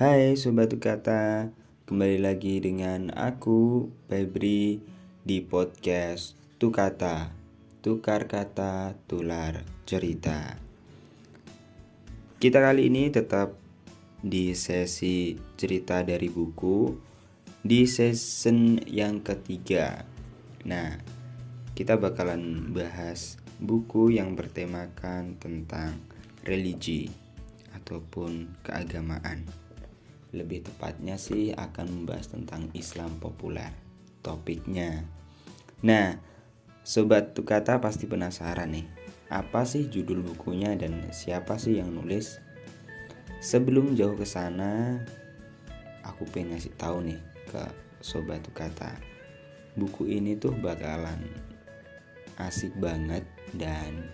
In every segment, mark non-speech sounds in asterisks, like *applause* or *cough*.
Hai Sobat Kata, kembali lagi dengan aku Febri di podcast Tukata Tukar Kata Tular Cerita. Kita kali ini tetap di sesi cerita dari buku di season yang ketiga. Nah, kita bakalan bahas buku yang bertemakan tentang religi ataupun keagamaan. Lebih tepatnya sih akan membahas tentang Islam populer topiknya. Nah, sobat Tukata pasti penasaran nih, apa sih judul bukunya dan siapa sih yang nulis? Sebelum jauh ke sana, aku pengen ngasih tahu nih ke sobat Tukata. Buku ini tuh bakalan asik banget dan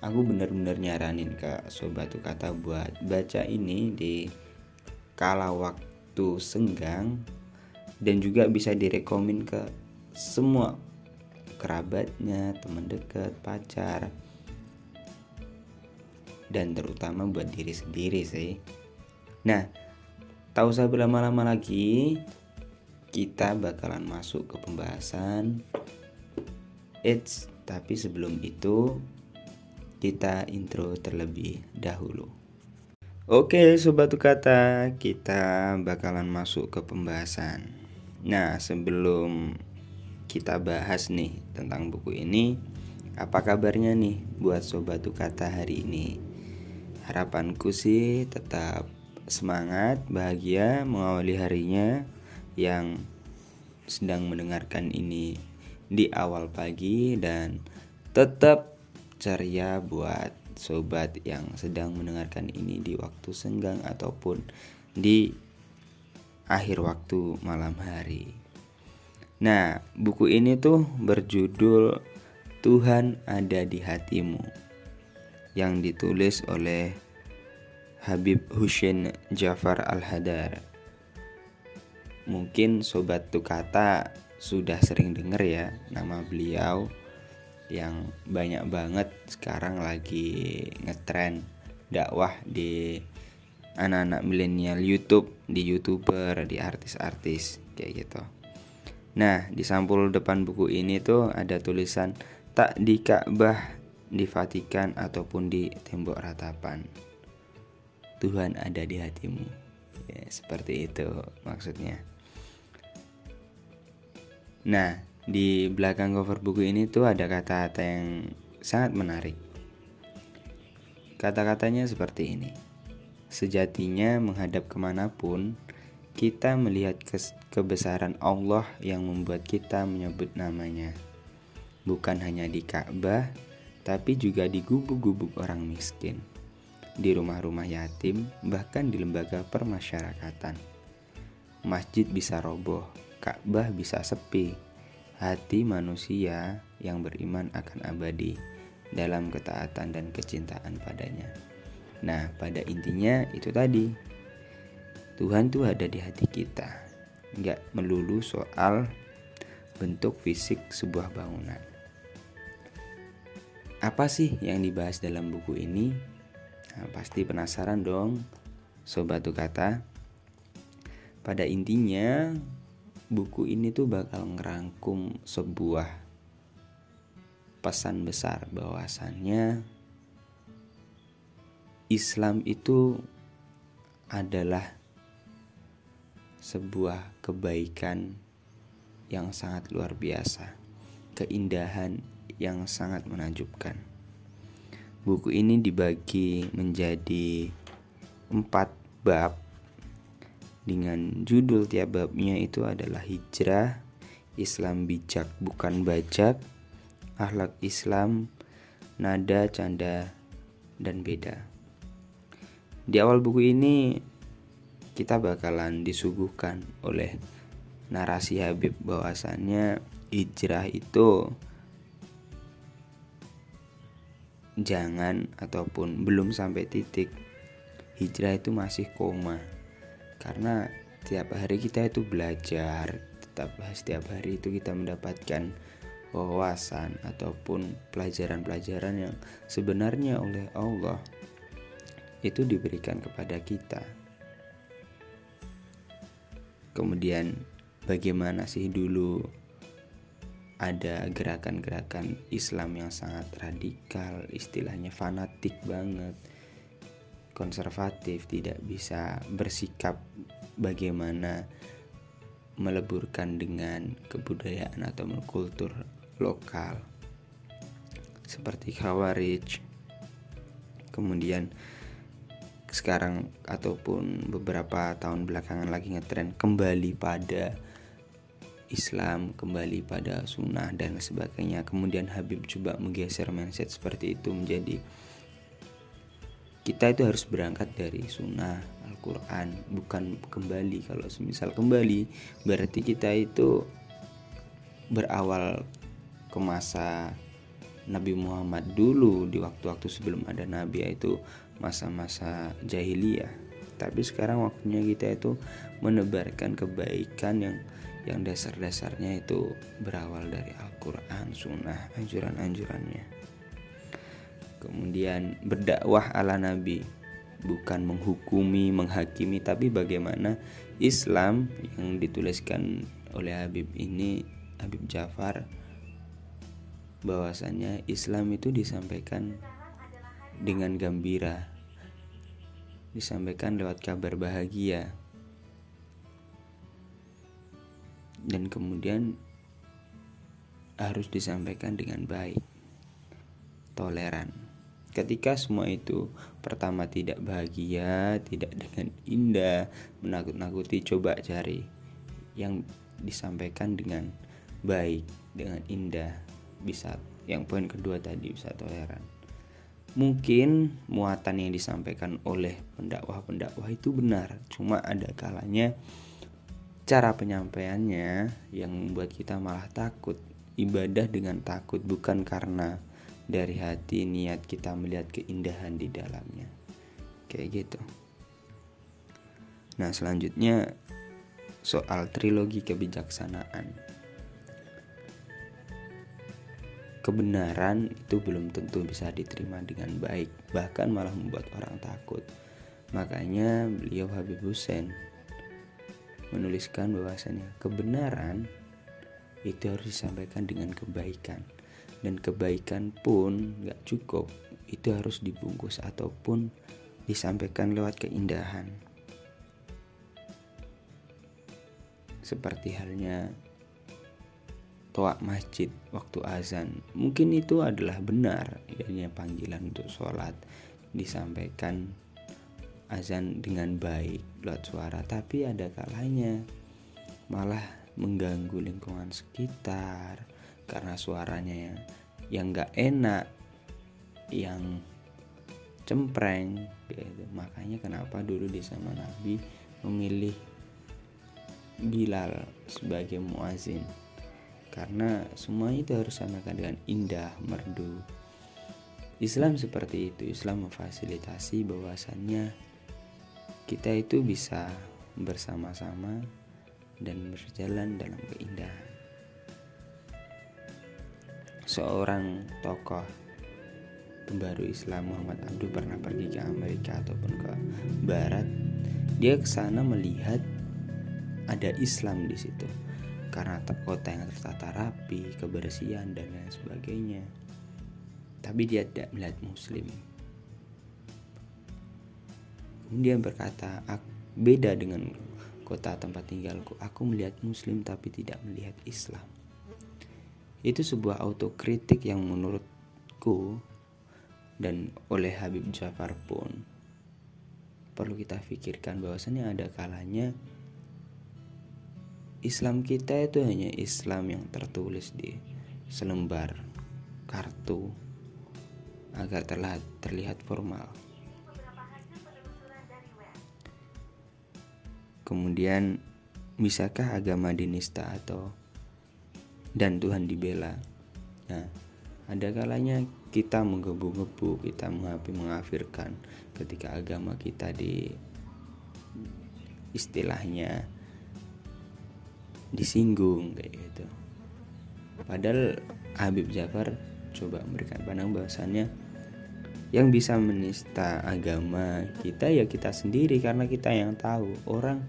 aku benar-benar nyaranin ke sobat kata buat baca ini di kala waktu senggang dan juga bisa direkomin ke semua kerabatnya, teman dekat, pacar dan terutama buat diri sendiri sih. Nah, tak usah berlama-lama lagi, kita bakalan masuk ke pembahasan Eits, tapi sebelum itu kita intro terlebih dahulu. Oke, sobat kata, kita bakalan masuk ke pembahasan. Nah, sebelum kita bahas nih tentang buku ini, apa kabarnya nih buat sobat kata hari ini? Harapanku sih tetap semangat, bahagia mengawali harinya yang sedang mendengarkan ini di awal pagi dan tetap ceria buat sobat yang sedang mendengarkan ini di waktu senggang ataupun di akhir waktu malam hari. Nah, buku ini tuh berjudul Tuhan ada di hatimu yang ditulis oleh Habib Hussein Jafar Al-Hadar. Mungkin sobat Tukata sudah sering dengar ya nama beliau yang banyak banget sekarang lagi ngetren dakwah di anak-anak milenial YouTube, di YouTuber, di artis-artis kayak gitu. Nah, di sampul depan buku ini tuh ada tulisan tak di Ka'bah, di Vatikan ataupun di tembok ratapan. Tuhan ada di hatimu. Ya, seperti itu maksudnya. Nah, di belakang cover buku ini tuh ada kata-kata yang sangat menarik. Kata-katanya seperti ini. Sejatinya menghadap ke mana pun, kita melihat kebesaran Allah yang membuat kita menyebut namanya. Bukan hanya di Ka'bah, tapi juga di gubuk-gubuk orang miskin, di rumah-rumah yatim, bahkan di lembaga permasyarakatan. Masjid bisa roboh, Ka'bah bisa sepi. Hati manusia yang beriman akan abadi dalam ketaatan dan kecintaan padanya. Nah, pada intinya itu tadi. Tuhan tuh ada di hati kita. Nggak melulu soal bentuk fisik sebuah bangunan. Apa sih yang dibahas dalam buku ini? Nah, pasti penasaran dong, sobat kata. Pada intinya, buku ini tuh bakal ngerangkum sebuah pesan besar bahwasannya Islam itu adalah sebuah kebaikan yang sangat luar biasa, keindahan yang sangat menakjubkan. Buku ini dibagi menjadi empat bab dengan judul tiap babnya itu adalah hijrah, Islam bijak bukan bajak, akhlak Islam, nada, canda, dan beda. Di awal buku ini kita bakalan disuguhkan oleh narasi Habib bahwasannya hijrah itu jangan ataupun belum sampai titik hijrah itu masih koma karena tiap hari kita itu belajar tetap setiap hari itu kita mendapatkan wawasan ataupun pelajaran-pelajaran yang sebenarnya oleh Allah itu diberikan kepada kita. Kemudian bagaimana sih dulu ada gerakan-gerakan Islam yang sangat radikal istilahnya fanatik banget konservatif tidak bisa bersikap bagaimana meleburkan dengan kebudayaan atau kultur lokal. Seperti Khawarij kemudian sekarang ataupun beberapa tahun belakangan lagi ngetren kembali pada Islam kembali pada sunnah dan sebagainya. Kemudian Habib coba menggeser mindset seperti itu menjadi kita itu harus berangkat dari sunnah Al-Quran bukan kembali kalau semisal kembali berarti kita itu berawal ke masa Nabi Muhammad dulu di waktu-waktu sebelum ada Nabi yaitu masa-masa jahiliyah tapi sekarang waktunya kita itu menebarkan kebaikan yang yang dasar-dasarnya itu berawal dari Al-Quran, Sunnah, anjuran-anjurannya. Kemudian berdakwah ala Nabi, bukan menghukumi, menghakimi, tapi bagaimana Islam yang dituliskan oleh Habib ini, Habib Jafar, bahwasannya Islam itu disampaikan dengan gembira. Disampaikan lewat kabar bahagia. Dan kemudian harus disampaikan dengan baik toleran ketika semua itu pertama tidak bahagia tidak dengan indah menakut-nakuti coba cari yang disampaikan dengan baik dengan indah bisa yang poin kedua tadi bisa toleran. Mungkin muatan yang disampaikan oleh pendakwah-pendakwah itu benar cuma ada kalanya cara penyampaiannya yang membuat kita malah takut. Ibadah dengan takut bukan karena dari hati niat kita melihat keindahan di dalamnya. Kayak gitu. Nah selanjutnya soal trilogi kebijaksanaan. Kebenaran itu belum tentu bisa diterima dengan baik, bahkan malah membuat orang takut. Makanya beliau Habib Hussein menuliskan bahwasanya kebenaran itu harus disampaikan dengan kebaikan dan kebaikan pun gak cukup. Itu harus dibungkus ataupun disampaikan lewat keindahan. Seperti halnya toa masjid waktu azan. Mungkin itu adalah benar ya panggilan untuk sholat disampaikan azan dengan baik lewat suara. Tapi ada kalanya malah mengganggu lingkungan sekitar karena suaranya yang nggak enak yang cempreng gitu. makanya kenapa dulu di zaman Nabi memilih Bilal sebagai muazin karena semua itu harus samakan dengan indah, merdu. Islam seperti itu, Islam memfasilitasi bahwasannya kita itu bisa bersama-sama dan berjalan dalam keindahan. Seorang tokoh pembaru Islam Muhammad Abdul pernah pergi ke Amerika ataupun ke Barat. Dia ke sana melihat ada Islam di situ karena kota yang tertata rapi, kebersihan dan lain sebagainya. Tapi dia tidak melihat muslim. Kemudian berkata, beda dengan kota tempat tinggalku. Aku melihat muslim tapi tidak melihat Islam. Itu sebuah autokritik yang menurutku dan oleh Habib Jafar pun perlu kita pikirkan bahwasannya ada kalanya Islam kita itu hanya Islam yang tertulis di selembar kartu agar terlihat, terlihat formal. Kemudian, bisakah agama dinista atau dan Tuhan dibela? Nah, ada kalanya kita menggebu-gebu, kita mengapi mengafirkan ketika agama kita di istilahnya disinggung kayak gitu padahal Habib Jafar coba memberikan pandang bahwasannya yang bisa menista agama kita ya kita sendiri karena kita yang tahu orang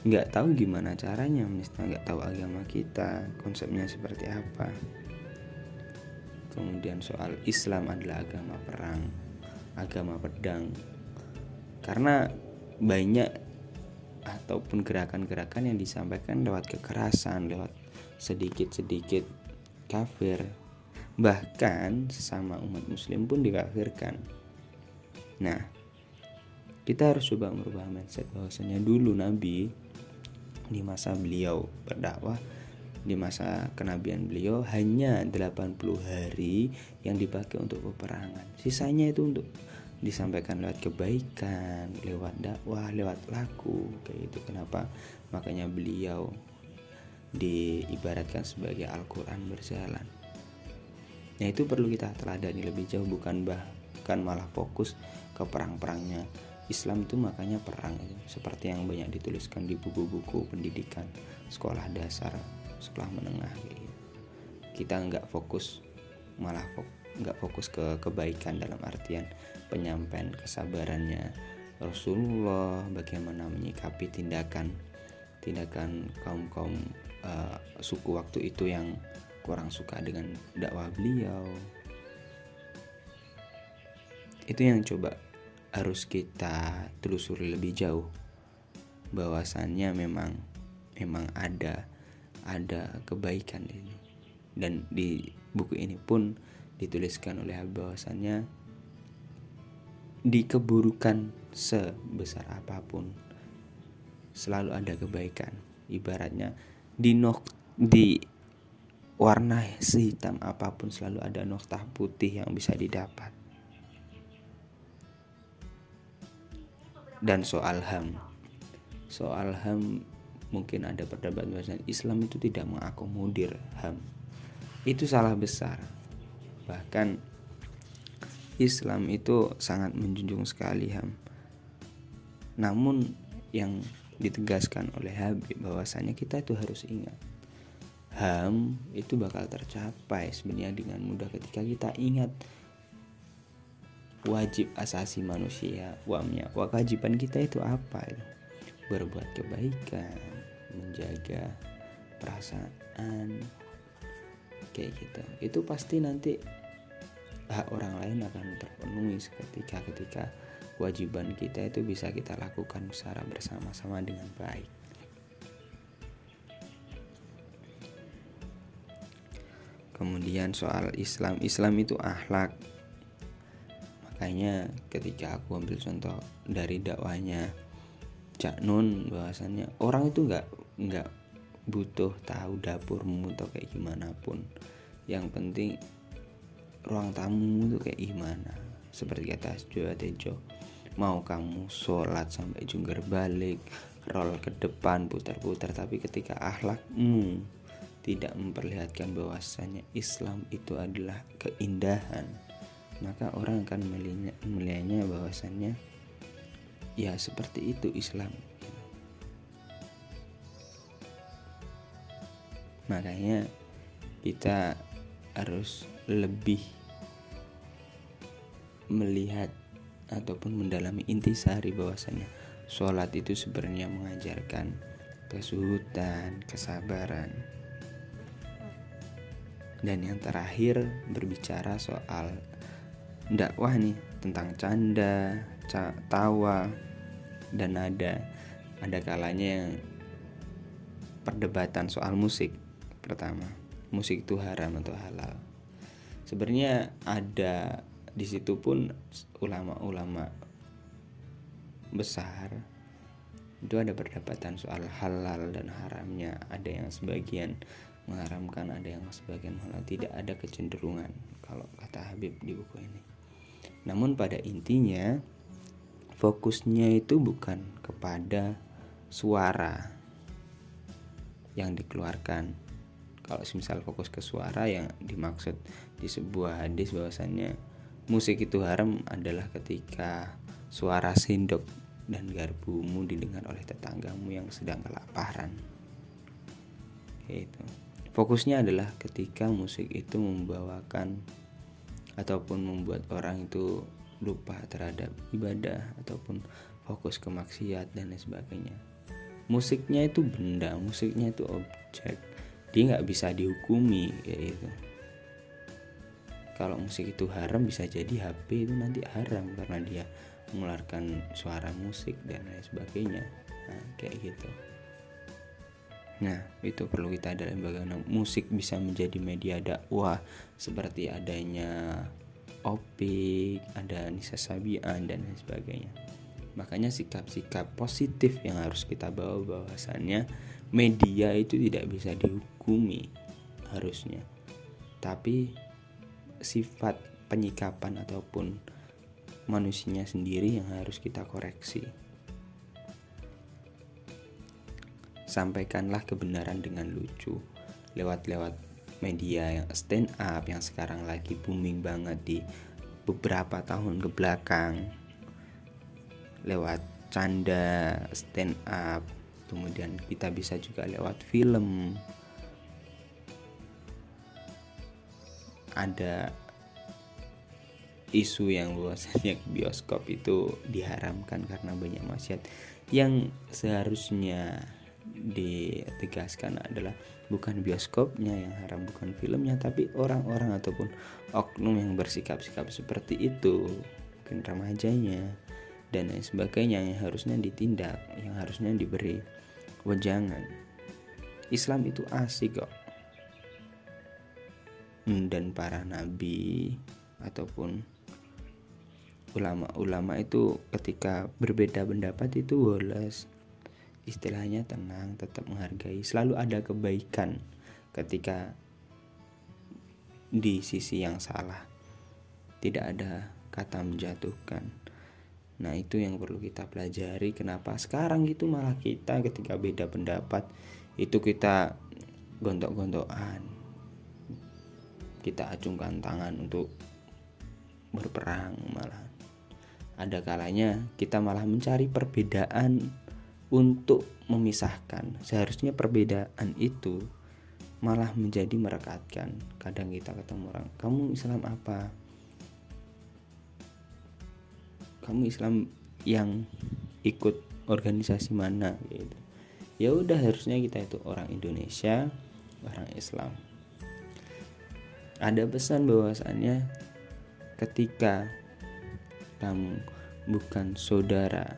nggak tahu gimana caranya misalnya nggak tahu agama kita konsepnya seperti apa. Kemudian soal Islam adalah agama perang agama pedang. Karena banyak ataupun gerakan-gerakan yang disampaikan lewat kekerasan lewat sedikit-sedikit kafir. Bahkan sesama umat muslim pun dikafirkan. Nah kita harus coba merubah mindset bahwasanya dulu nabi di masa beliau berdakwah di masa kenabian beliau hanya 80 hari yang dipakai untuk peperangan. Sisanya itu untuk disampaikan lewat kebaikan, lewat dakwah, lewat laku kayak itu. Kenapa? Makanya beliau diibaratkan sebagai Al-Qur'an berjalan. Nah, itu perlu kita teladani lebih jauh bukan bahkan malah fokus ke perang-perangnya Islam itu makanya perang itu seperti yang banyak dituliskan di buku-buku pendidikan sekolah dasar sekolah menengah gitu. kita nggak fokus malah nggak fokus ke kebaikan dalam artian penyampaian kesabarannya Rasulullah bagaimana menyikapi tindakan tindakan kaum kaum uh, suku waktu itu yang kurang suka dengan dakwah beliau itu yang coba harus kita telusuri lebih jauh. Bahwasannya memang memang ada ada kebaikan ini dan di buku ini pun dituliskan oleh bahwasannya di keburukan sebesar apa pun selalu ada kebaikan. Ibaratnya di nok di warna sehitam apa pun selalu ada noktah putih yang bisa didapat dan soal HAM. Soal HAM mungkin ada perdebatan bahwa Islam itu tidak mengakomodir HAM. Itu salah besar. Bahkan Islam itu sangat menjunjung sekali HAM. Namun yang ditegaskan oleh Habib bahwasanya kita itu harus ingat HAM itu bakal tercapai sebenarnya dengan mudah ketika kita ingat wajib asasi manusia wamnya kewajiban kita itu apa berbuat kebaikan menjaga perasaan kayak gitu. Itu pasti nanti hak orang lain akan terpenuhi seketika ketika kewajiban kita itu bisa kita lakukan secara bersama-sama dengan baik. Kemudian soal Islam Islam itu akhlak makanya ketika aku ambil contoh dari dakwahnya Cak Nun bahwasannya orang itu nggak nggak butuh tahu dapurmu atau kayak gimana pun. Yang penting ruang tamu itu kayak gimana. Seperti kata Jawa Tejo mau kamu sholat sampai jungkir balik roll ke depan putar-putar tapi ketika akhlakmu tidak memperlihatkan bahwasanya Islam itu adalah keindahan maka orang akan melihatnya bahwasannya ya seperti itu Islam makanya kita harus lebih melihat ataupun mendalami intisari bahwasanya sholat itu sebenarnya mengajarkan kesuhutan, kesabaran. Dan yang terakhir berbicara soal dakwah nih tentang canda, tawa, dan ada ada kalanya yang perdebatan soal musik pertama. Musik itu haram atau halal. Sebenarnya ada di situ pun ulama-ulama besar itu ada perdebatan soal halal dan haramnya. Ada yang sebagian mengharamkan ada yang sebagian halal tidak. Ada kecenderungan kalau kata Habib di buku ini namun pada intinya fokusnya itu bukan kepada suara yang dikeluarkan. Kalau misal fokus ke suara yang dimaksud di sebuah hadis bahwasannya musik itu haram adalah ketika suara sendok dan garbumu didengar oleh tetanggamu yang sedang kelaparan. Itu. Fokusnya adalah ketika musik itu membawakan ataupun membuat orang itu lupa terhadap ibadah ataupun fokus ke maksiat dan lain sebagainya. musiknya itu benda musiknya itu objek. Dia nggak bisa dihukumi kayak gitu. Kalau musik itu haram bisa jadi HP itu nanti haram karena dia mengeluarkan suara musik dan lain sebagainya. Nah, kayak gitu nah itu perlu kita dalam bagaimana musik bisa menjadi media dakwah seperti adanya Opik, ada Nisa Sabian dan lain sebagainya. Makanya sikap-sikap positif yang harus kita bawa bahwasannya media itu tidak bisa dihukumi harusnya. Tapi sifat penyikapan ataupun manusianya sendiri yang harus kita koreksi sampaikanlah kebenaran dengan lucu. Lewat-lewat media yang stand up yang sekarang lagi booming banget di beberapa tahun ke belakang. Lewat canda stand up kemudian kita bisa juga lewat film. Ada isu yang luasnya bioskop itu diharamkan karena banyak maksiat yang seharusnya ditegaskan adalah bukan bioskopnya yang haram bukan filmnya tapi orang-orang ataupun oknum yang bersikap-sikap seperti itu mungkin remajanya dan lain sebagainya yang harusnya ditindak, yang harusnya diberi wejangan. Islam itu asik kok. Dan para nabi ataupun ulama-ulama itu ketika berbeda pendapat itu woles istilahnya tenang tetap menghargai. Selalu ada kebaikan ketika di sisi yang salah. Tidak ada kata menjatuhkan. Nah itu yang perlu kita pelajari kenapa sekarang itu malah kita ketika beda pendapat itu kita gontok-gontokan. Kita acungkan tangan untuk berperang malah. Ada kalanya kita malah mencari perbedaan untuk memisahkan. Seharusnya perbedaan itu malah menjadi merekatkan. Kadang kita ketemu orang kamu Islam apa? Kamu Islam yang ikut organisasi mana? Gitu. Ya udah harusnya kita itu orang Indonesia orang Islam. Ada pesan bahwasannya ketika kamu bukan saudara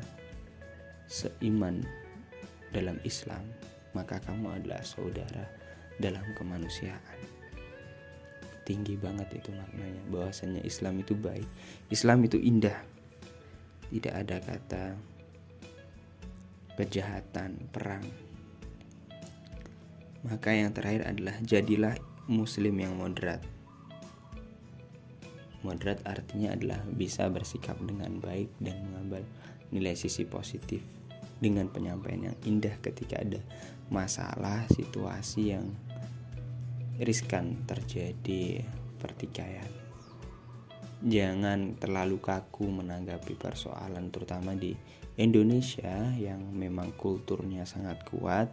seiman dalam Islam maka kamu adalah saudara dalam kemanusiaan tinggi banget itu maknanya bahwasannya Islam itu baik Islam itu indah tidak ada kata kejahatan, perang. Maka yang terakhir adalah jadilah muslim yang moderat. Moderat artinya adalah bisa bersikap dengan baik dan mengambil nilai sisi positif dengan penyampaian yang indah ketika ada masalah, situasi yang riskan terjadi pertikaian. Jangan terlalu kaku menanggapi persoalan terutama di Indonesia yang memang kulturnya sangat kuat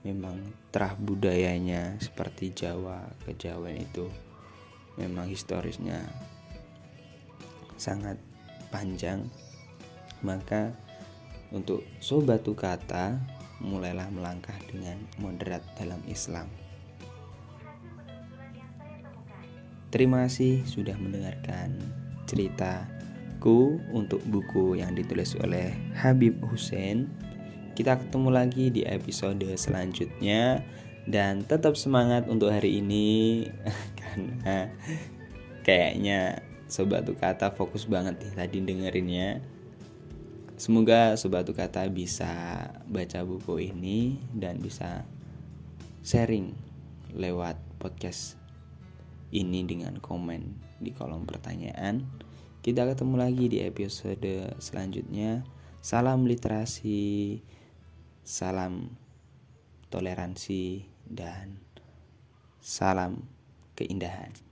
memang terah budayanya seperti Jawa kejawen itu memang historisnya sangat panjang. Maka untuk sobat kata mulailah melangkah dengan moderat dalam Islam Terima kasih sudah mendengarkan ceritaku untuk buku yang ditulis oleh Habib Hussein. Kita ketemu lagi di episode selanjutnya dan tetap semangat untuk hari ini *laughs* karena kayaknya sobat kata fokus banget nih tadi dengerinnya. Semoga sobat tuh kata bisa baca buku ini dan bisa sharing lewat podcast ini dengan komen di kolom pertanyaan. Kita ketemu lagi di episode selanjutnya. Salam literasi, salam toleransi, dan salam keindahan.